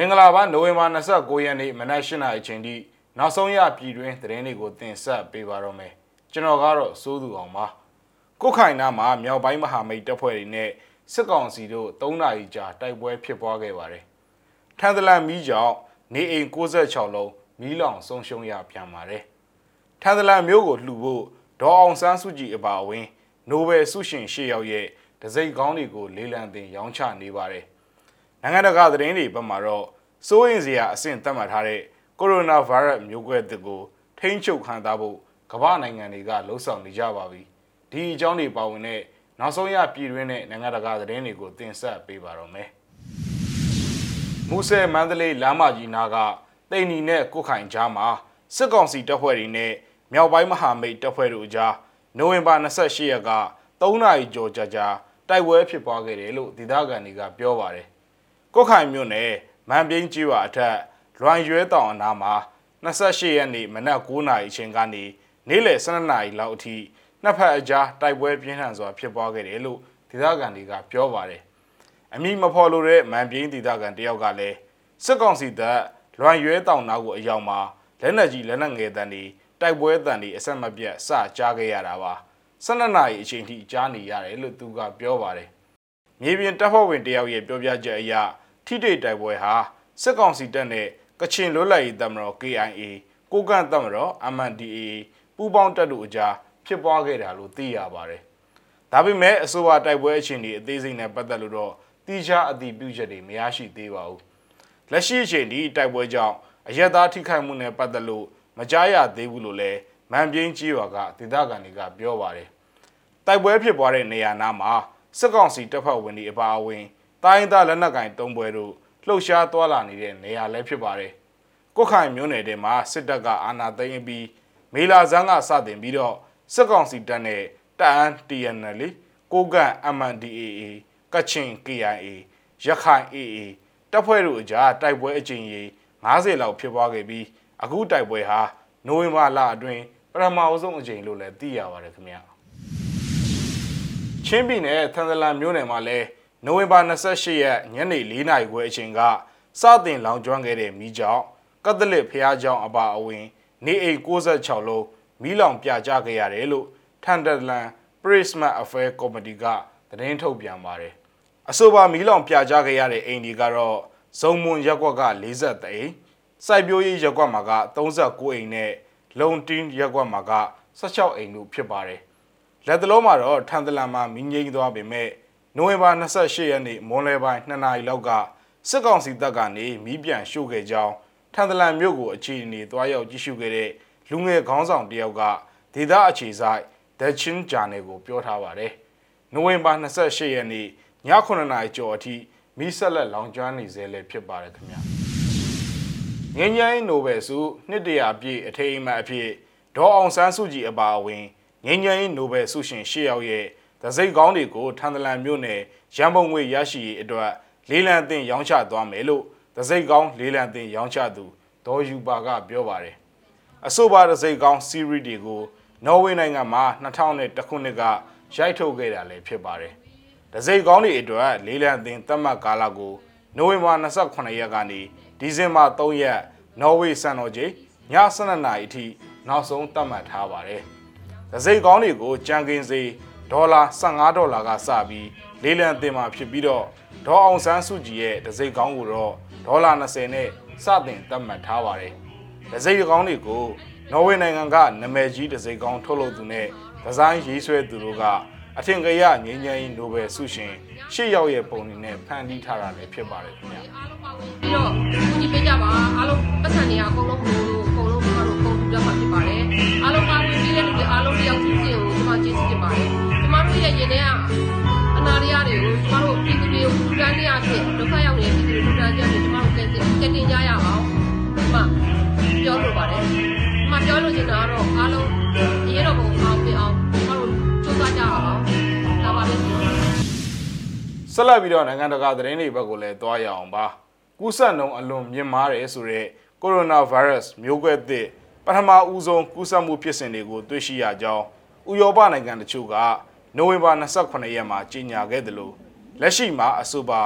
မင်္ဂလာပါနိုဝင်ဘာ29ရက်နေ့မနက်၈နာရီအချိန်ထိနောက်ဆုံးရပြည်တွင်းသတင်းတွေကိုတင်ဆက်ပေးပါတော့မယ်ကျွန်တော်ကတော့စိုးသူအောင်ပါကုတ်ခိုင်နာမှာမြောက်ပိုင်းမဟာမိတ်တပ်ဖွဲ့တွေနဲ့စစ်ကောင်စီတို့၃နာရီကြာတိုက်ပွဲဖြစ်ပွားခဲ့ပါတယ်ထန်တလန်မီးကြောင့်နေအိမ်66လုံးမီးလောင်ဆုံးရှုံးရပြန်ပါတယ်ထန်တလန်မျိုးကိုလှူဖို့ဒေါ်အောင်ဆန်းစုကြည်အပါအဝင်နိုဘယ်ဆုရှင်၈ယောက်ရဲ့ဒစိတ်ကောင်းတွေကိုလေးလံတင်ရောင်းချနေပါတယ် နိုင်ငံတကာသတင်းတွေဘက်မှာတော့စိုးရင်စရာအဆင့်သတ်မှတ်ထားတဲ့ကိုရိုနာဗိုင်းရပ်မျိုးကွဲသစ်ကိုထိန်းချုပ်ခံထားဖို့ကမ္ဘာနိုင်ငံတွေကလှုံ့ဆော်နေကြပါပြီဒီအကြောင်းတွေပါဝင်တဲ့နောက်ဆုံးရပြည်တွင်းနဲ့နိုင်ငံတကာသတင်းတွေကိုတင်ဆက်ပေးပါတော့မယ်မူဆယ်မန္တလေးလမ်းမကြီးနာကတိန်နီနဲ့ကုတ်ခိုင်ကြားမှာစစ်ကောင်စီတပ်ဖွဲ့တွေနဲ့မြောက်ပိုင်းမဟာမိတ်တပ်ဖွဲ့တို့ကြားနိုဝင်ဘာ28ရက်က3နာရီကျော်ကြာကြာတိုက်ပွဲဖြစ်ပွားခဲ့တယ်လို့ဒေသခံတွေကပြောပါတယ် ကုတ်ခိုင်မြို့နယ်မန်ပြင်းကြီးဝါအထက်လွန်ရွဲတောင်အနားမှာ28ရက်နေ့မနက်9:00နာရီအချိန်ကနေနေ့လယ်12:00နာရီလောက်အထိနှစ်ဖက်အကြားတိုက်ပွဲပြင်းထန်စွာဖြစ်ပွားခဲ့တယ်လို့ဒေသခံတွေကပြောပါတယ်။အမိမဖော်လို့တဲ့မန်ပြင်းဒေသခံတယောက်ကလည်းစစ်ကောင်စီတပ်လွန်ရွဲတောင်နာကိုအရောက်မှာလက်နက်ကြီးလက်နက်ငယ်တန်းတွေတိုက်ပွဲတန်းတွေအဆက်မပြတ်စကြားခဲ့ရတာပါ။12နာရီအချိန်ထိကြားနေရတယ်လို့သူကပြောပါတယ်။ မြေပြင်တပ်ဖွဲ့ဝင်တယောက်ရဲ့ပြောပြချက်အရထိတိတ်တိုက်ပွဲဟာစစ်ကောင်စီတပ်နဲ့ကချင်လွတ်လပ်ရေးတပ်မတော် KIA ကိုကန့်တပ်မတော် MNDAA ပူးပေါင်းတပ်တို့အကြားဖြစ်ပွားခဲ့တာလို့သိရပါတယ်။ဒါပေမဲ့အဆိုပါတိုက်ပွဲအခြေအနေအသေးစိတ်နဲ့ပတ်သက်လို့တော့တိကျအတည်ပြုချက်တွေမရရှိသေးပါဘူး။လက်ရှိအချိန်ဒီတိုက်ပွဲကြောင့်အရက်သားထိခိုက်မှုနဲ့ပတ်သက်လို့မကြားရသေးဘူးလို့လည်းမန်ပြင်းကြီးရွာကဒေသခံတွေကပြောပါတယ်။တိုက်ပွဲဖြစ်ပွားတဲ့နေရာနားမှာ စစ်ကောင်စီတပ်ဖွဲ့ဝင်တွေအပါအဝင်တိုင်းသားလက်နက်ကင်တုံးပွဲတို့လှုပ်ရှားသွားလာနေတဲ့နေရာလည်းဖြစ်ပါတယ်။ကုတ်ခိုင်မြို့နယ်ထဲမှာစစ်တပ်ကအာဏာသိမ်းပြီးမေလာဇန်းကစတင်ပြီးတော့စစ်ကောင်စီတပ်နဲ့တအန်း TNL ကိုကန့် MNDAA ကချင် KIA ရခိုင် AA တပ်ဖွဲ့တို့အကြားတိုက်ပွဲအကြိမ်ရေ90လောက်ဖြစ်ပွားခဲ့ပြီးအခုတိုက်ပွဲဟာနိုဝင်ဘာလအတွင်းပထမအဆုံးအကြိမ်လို့လည်းသိရပါတယ်ခင်ဗျာ ချင်းပြည်နယ်သန်ဒလန်မြို့နယ်မှာလည်းနိုဝင်ဘာ28ရက်ညနေ4နာရီခွဲအချိန်ကစတင်လောင်ကျွမ်းခဲ့တဲ့မီးကြောင့်ကက်သလစ်ဖျားကျောင်းအပါအဝင် နေအိမ်66လုံးမီးလောင်ပြကြခဲ့ရတယ်လို့ထန်တလန် Prisma Affair Committee ကသတင်းထုတ်ပြန်ပါတယ်။အဆိုပါမီးလောင်ပြကြခဲ့ရတဲ့အိမ်တွေကတော့ဇုံမွန်ရက်ကွက်က43အိမ်စိုက်ပျိုးရေးရက်ကွက်မှာက39အိမ်နဲ့လုံတင်းရက်ကွက်မှာက16အိမ်တို့ဖြစ်ပါတယ်။ လက်တလုံးမှာတော့ထန်တလန်မှာမီးငိမ့်သွားပေမဲ့နိုဝင်ဘာ28ရက်နေ့မွန်းလယ်ပိုင်း2နာရီလောက်ကစစ်ကောင်စီတပ်ကနေမီးပြန်ရှို့ခဲ့ကြောင်းထန်တလန်မြို့ကိုအခြေအနေသွားရောက်ကြည့်ရှုခဲ့တဲ့လူငယ်ခေါင်းဆောင်တယောက်ကဒေသအခြေဆိုင် The Chin Journal ကိုပြောထားပါတယ်။နိုဝင်ဘာ28ရက်နေ့ည9:00နာရီကျော်အထိမီးဆက်လက်လောင်ကျွမ်းနေစေလဲဖြစ်ပါတယ်ခင်ဗျာ။ငင်းငိုင်းနိုဘယ်ဆုနှစ်တရာပြည့်အထိမ်းအမှတ်အဖြစ်ဒေါ်အောင်ဆန်းစုကြည်အပါအဝင် ငင်းငိုင်းနိုဘယ်ဆုရှင်၈ယောက်ရဲ့ဒစိတ်ကောင်းတွေကိုထန်တလန်မြို့နယ်ရန်ပုံငွေရရှိရေးအတွက်လေးလံတင်ရောင်းချသွားမယ်လို့ဒစိတ်ကောင်းလေးလံတင်ရောင်းချသူဒေါ်ယူပါကပြောပါတယ်အဆိုပါဒစိတ်ကောင်းစီရီတွေကိုနော်ဝေနိုင်ငံမှာ2000ခုနှစ်ကရိုက်ထုတ်ခဲ့တာလည်းဖြစ်ပါတယ်ဒစိတ်ကောင်းတွေအတွက်လေးလံတင်သတ်မှတ်ကာလကိုနိုဝင်ဘာ28ရက်ကနေဒီဇင်ဘာ3ရက်နော်ဝေစံတော်ချိန်ည7:00နာရီအထိနောက်ဆုံးသတ်မှတ်ထားပါတယ် ဒစိတ်ကောင်းတွေကိုကြံကင်စေဒေါ်လာ15ဒေါ်လာကစပြီးလေးလံတင်မှာဖြစ်ပြီးတော့ဒေါ်အောင်ဆန်းစုကြည်ရဲ့ဒစိတ်ကောင်းကိုတော့ဒေါ်လာ20နဲ့စတင်သတ်မှတ်ထားပါတယ်။ဒစိတ်ကောင်းတွေကိုနော်ဝေနိုင်ငံကနာမည်ကြီးဒစိတ်ကောင်းထုတ်လုပ်သူနဲ့ဒီဇိုင်းရေးဆွဲသူတို့ကအထင်ကရငင်းငယ်နိုဘယ်ဆုရှင်ရှစ်ယောက်ရဲ့ပုံတွေနဲ့ဖန်တီးထားတာလည်းဖြစ်ပါတယ်ခင်ဗျာပြီးတော့ညီပေးကြပါအားလုံးပတ်စံတွေအကုန်လုံးဘိုးလို့အကုန်လုံး ဆက်လက်ပြီးတော့နိုင်ငံတကာသတင်းတွေဘက်ကိုလည်းသွားရအောင်ပါကူးစက်နှုန်းအလွန်မြင့်မားတယ်ဆိုတော့ကိုရိုနာဗိုင်းရပ်စ်မျိုးကွဲသစ်ပထမဦးဆုံးကူးစက်မှုဖြစ်စဉ်တွေကိုတွေ့ရှိရကြောင်းဥရောပနိုင်ငံတချို့ကနိုဝင်ဘာ28ရက်မှာကြေညာခဲ့တယ်လို့လက်ရှိမှာအဆိုပါ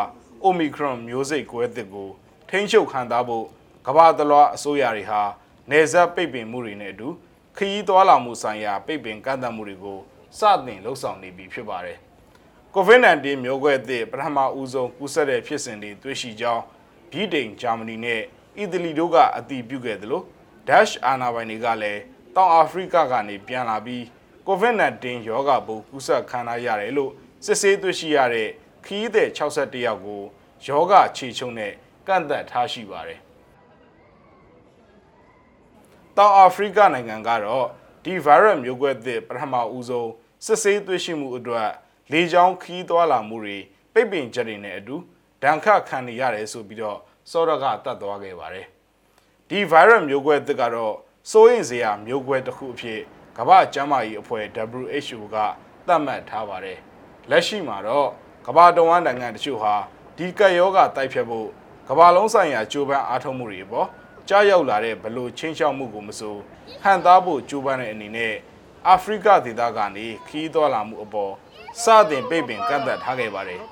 Omicron မျိုးစိတ်ကွဲသစ်ကိုထိထိန်းချုပ်ခံသားဖို့ကမ္ဘာတလွှားအစိုးရတွေဟာနေဆက်ပိတ်ပင်မှုတွေနဲ့အတူခရီးသွားလာမှုဆိုင်ရာပိတ်ပင်ကန့်သတ်မှုတွေကိုစတင်လှုပ်ဆောင်နေပြီဖြစ်ပါတယ်။ COVID-19 မျိုးကွဲအသစ်ပထမဦးဆုံးကူးစက်တဲ့ဖြစ်စဉ်တွေတွေ့ရှိကြောင်းဗြိတိန်ဂျာမနီနဲ့အီတလီတို့ကအတည်ပြုခဲ့သလို Dash အာနာပိုင်တွေကလည်းတောင်အာဖရိကကနေပြန်လာပြီး COVID-19 ရောဂါပိုးကူးစက်ခံရရတယ်လို့စစ်ဆေးတွေ့ရှိရတဲ့ခီးတဲ့61ယောက်ကိုယောဂခြေချုံနဲ့ကန့်သက်ထားရှိပါတယ်။တောင်အာဖရိကနိုင်ငံကတော့ဒီ virus မျိုးကွဲသစ်ပထမဦးဆုံးစစ်ဆေးတွေ့ရှိမှုအတွက် လေကြောင်းခီးသွားလာမှုတွေပိတ်ပင်ချက်တွေနဲ့အတူဒဏ်ခတ်ခံနေရတယ်ဆိုပြီးတော့စောရကတတ်သွားခဲ့ပါတယ်။ဒီ virus မျိုးကွဲသစ်ကတော့စိုးရင်စရာမျိုးကွဲတစ်ခုအဖြစ်ကမ္ဘာ့ကျန်းမာရေးအဖွဲ့ WHO ကသတ်မှတ်ထားပါတယ်။လက်ရှိမှာတော့ကမ္ဘာတဝန်းနိုင်ငံတချို့ဟာဒီကပ်ရောဂါတိုက်ဖျက်ဖို့ကမ္ဘာလုံးဆိုင်ရာကြိုးပမ်းအားထုတ်မှုတွေပေါ့ကြားရောက်လာတဲ့ဘလို့ချင်းချောက်မှုကိုမစိုးဟန်သားဖို့ကြိုးပမ်းတဲ့အနေနဲ့အာဖရိကဒေသကနေခီးသွားလာမှုအပေါ် စတင်ပိတ်ပင်ကန့်သတ်ထားခဲ့ပါတယ်။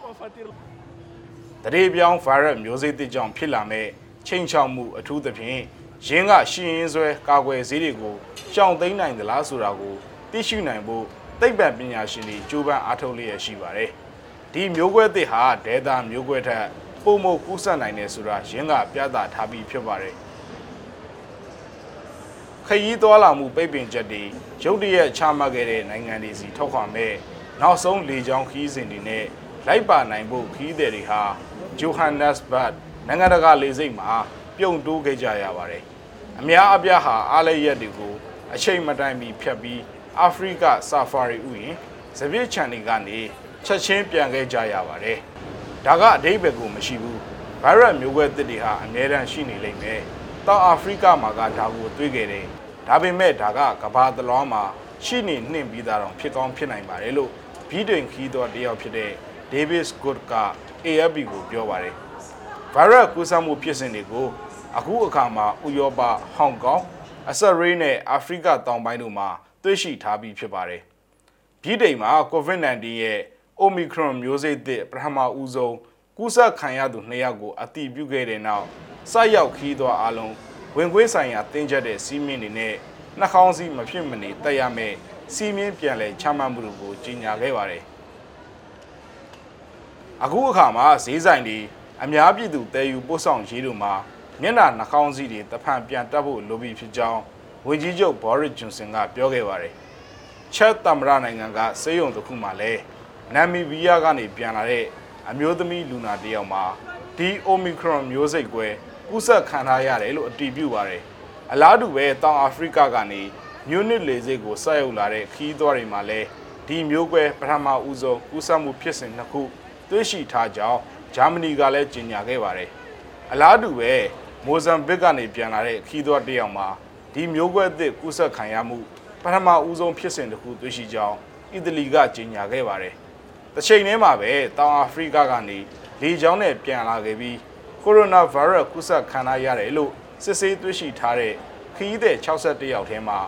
တရေပြောင်းဗိုင်းရပ်မျိုးစိတ်တစ်ကြောင့်ဖြစ်လာမဲ့ချင်းချောက်မှုအထူးသဖြင့်ရင်းကရှင်းရင်းဆွဲကာကွယ်ဆေးတွေကိုရှောင်သိမ်းနိုင်သလားဆိုတာကိုသိရှိနိုင်ဖို့သိပ္ပံပညာရှင်တွေကြိုးပမ်းအားထုတ်လျက်ရှိပါတယ်။ဒီမျိုးကွဲသစ်ဟာဒေတာမျိုးကွဲထက်ပုံမကူးစက်နိုင်တယ်ဆိုတာရင်းကပြသထားပြီးဖြစ်ပါတယ်။ခရီးသွားလာမှုပိတ်ပင်ချက်တွေရုတ်တရက်ချမှတ်ခဲ့တဲ့နိုင်ငံတွေစီထောက်ခွာမဲ့ နောက်ဆုံးလေကြောင်းခီးစဉ်တွေနဲ့လိုက်ပါနိုင်ဖို့ခီးသည်တွေဟာဂျိုဟန်နက်စ်ဘတ်နိုင်ငံတကာလေဆိပ်မှာပြုံတိုးခဲ့ကြရပါတယ်။အများအပြားဟာအားလည်းရက်တွေကိုအချိန်မတိုင်မီဖြတ်ပြီးအာဖရိကဆာဖာရီဥယျာဉ်စပစ်ချန်တွေကနေချက်ချင်းပြန်ခဲ့ကြရပါတယ်။ဒါကအတိတ်ဘယ်ကိုမရှိဘူး။ဗိုင်းရပ်မျိုးကွဲသစ်တွေဟာအများတန်းရှိနေလိမ့်မယ်။တောင်အာဖရိကမှာကဒါကိုတွေးခဲ့တယ်။ဒါပေမဲ့ဒါကကဘာတလွားမှာရှိနေနှင့်ပြီးသားတော့ဖြစ်ကောင်းဖြစ်နိုင်ပါတယ်လို့ ဗြိတိန်ခီးတော်တယောက်ဖြစ်တဲ့ Davis Good က AFP ကိုပြောပါတယ်။ဗိုင်းရပ်ကူးစက်မှုဖြစ်စဉ်တွေကိုအခုအခါမှာဥရောပ၊ဟောင်ကောင်အဆက်ရေးနဲ့အာဖရိကတောင်ပိုင်းတို့မှာတွေ့ရှိထားပြီးဖြစ်ပါတယ်။ပြည်တိမ်မှာ COVID-19 ရဲ့ Omicron မျိုးစိတ်သစ်ပထမဦးဆုံးကူးစက်ခံရသူ2ယောက်ကိုအတည်ပြုခဲ့တဲ့နောက်စိုက်ရောက်ခီးသွားအလုံးဝင်ခွေးဆိုင်ရာတင်းကျပ်တဲ့စီးမင်းတွေနဲ့နှာခေါင်းစည်းမဖြစ်မနေတက်ရမယ် စီးမင်းပြန်လဲချမှတ်မှုတို့ကိုကြီးညာခဲ့ပါတယ်။အခုအခါမှာဈေးဆိုင်တွေအများပြည်သူတည်ယူပို့ဆောင်ရေးတို့မှာမျက်နှာနှာခေါင်းစည်းတွေတဖန်ပြန်တက်ဖို့လိုပြီဖြစ်ကြောင်းဝန်ကြီးချုပ်ဘော်ရစ်ဂျွန်ဆန်ကပြောခဲ့ပါတယ်။ချက်သမ္မတနိုင်ငံကစေယုံတစ်ခုမှလည်းနမ်မီဘီးယားကနေပြန်လာတဲ့အမျိုးသမီးလူနာတယောက်မှာဒီအိုမီခရွန်မျိုးစိတ်ကွဲကူးစက်ခံထားရတယ်လို့အတည်ပြုပါတယ်။အလားတူပဲတောင်အာဖရိကကနေ မြူနစ်လေဆိပ်ကိုဆက်ရောက်လာတဲ့ခီးသွွားတွေမှာလည်းဒီမျိုးကွဲပထမဦးဆုံးကူးစက်မှုဖြစ်စဉ်နှစ်ခုတွေ့ရှိထားကြောင်းဂျာမနီကလည်းကြေညာခဲ့ပါတယ်။အလားတူပဲမိုဇမ်ဘစ်ကနေပြန်လာတဲ့ခီးသွွားတယောက်မှာဒီမျိုးကွဲသစ်ကူးစက်ခံရမှုပထမဦးဆုံးဖြစ်စဉ်တစ်ခုတွေ့ရှိကြောင်းအီတလီကကြေညာခဲ့ပါတယ်။တစ်ချိန်တည်းမှာပဲတောင်အာဖရိကကနေလေကြောင်းနဲ့ပြန်လာခဲ့ပြီးကိုရိုနာဗိုင်းရပ်ကူးစက်ခံရရတယ်လို့စစ်ဆေးတွေ့ရှိထားတဲ့ခရီးသည်61ယောက်ထဲမှာ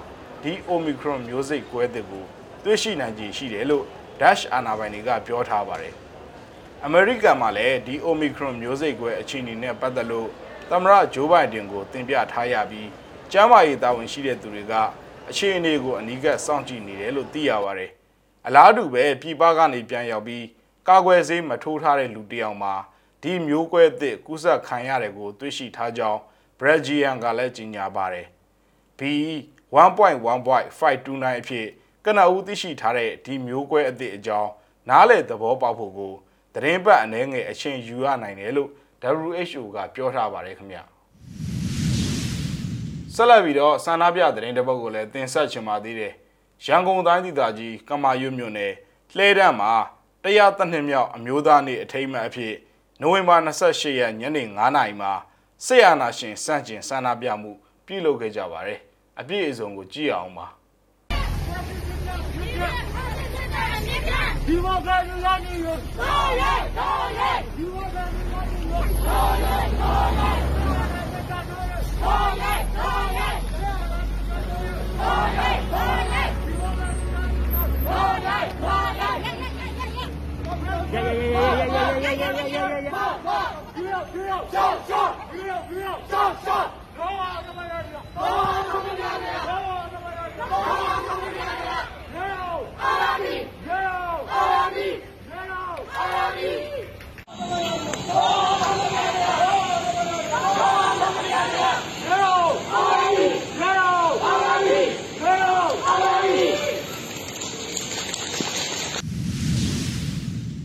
ဒီ Omicron မျိုးစိတ်ကွဲသစ်ကိုတွေ့ရှိနိုင်ခြေရှိတယ်လို့ Dash အာနာပိုင်တွေကပြောထားပါတယ်။ American မှာလည်းဒီ Omicron မျိုးစိတ်ကွဲအခြေအနေနဲ့ပတ်သက်လို့သမရဂျိုးဘိုင်ဒန်ကိုတင်ပြထားရပြီးကျန်းမာရေးတာဝန်ရှိတဲ့သူတွေကအခြေအနေကိုအနီးကပ်စောင့်ကြည့်နေတယ်လို့သိရပါတယ်။အလားတူပဲပြည်ပကနေပြန်ရောက်ပြီးကာကွယ်ဆေးမထိုးထားတဲ့လူတစ်ယောက်မှာဒီမျိုးကွဲသစ်ကူးစက်ခံရတယ်ကို တွေ့ရှိထားကြောင်း Belgium ကလည်းကြေညာပါတယ်။ B 1.1.529အဖြစ်ကနအူးသိရှိထားတဲ့ဒီမျိုးကွဲအသစ်အကြောင်းနားလေသဘောပေါက်ဖို့ကိုသတင်းပတ်အနေငယ်အချင်းယူရနိုင်တယ်လို့ WHO ကပြောထားပါတယ်ခင်ဗျာဆက်လက်ပြီးတော့ဆန္ဒပြသတင်းတစ်ပုဒ်ကိုလည်းတင်ဆက်ချင်ပါသေးတယ်ရန်ကုန်တိုင်းဒေသကြီးကမာရွတ်မြို့နယ်လှဲတန်းမှာတရားသနှစ်မြောက်အမျိုးသားနေ့အထိမ်းအမှတ်အဖြစ်နိုဝင်ဘာ28ရက်ညနေ9:00နာရီမှာဆေးအာနာရှင်စန့်ကျင်ဆန္ဒပြမှုပြုလုပ်ခဲ့ကြပါတယ် အပြည့်အစုံကိုကြည့်အောင်ပါဒီမိုကရေစီရည်ရွ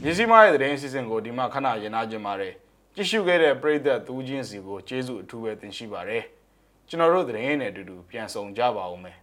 မြစည်းမရဲ့သတင်းအစီအစဉ်ကိုဒီမှာခဏရင်နာကြပါတယ်ကြည့်ရှုခဲ့တဲ့ပရိသတ်သူချင်းစီကိုကျေးဇူးအထူးပဲတင်ရှိပါတယ်ကျွန်တော်တို့သတင်းနဲ့အတူတူပြန်ဆောင်ကြပါဦးမယ်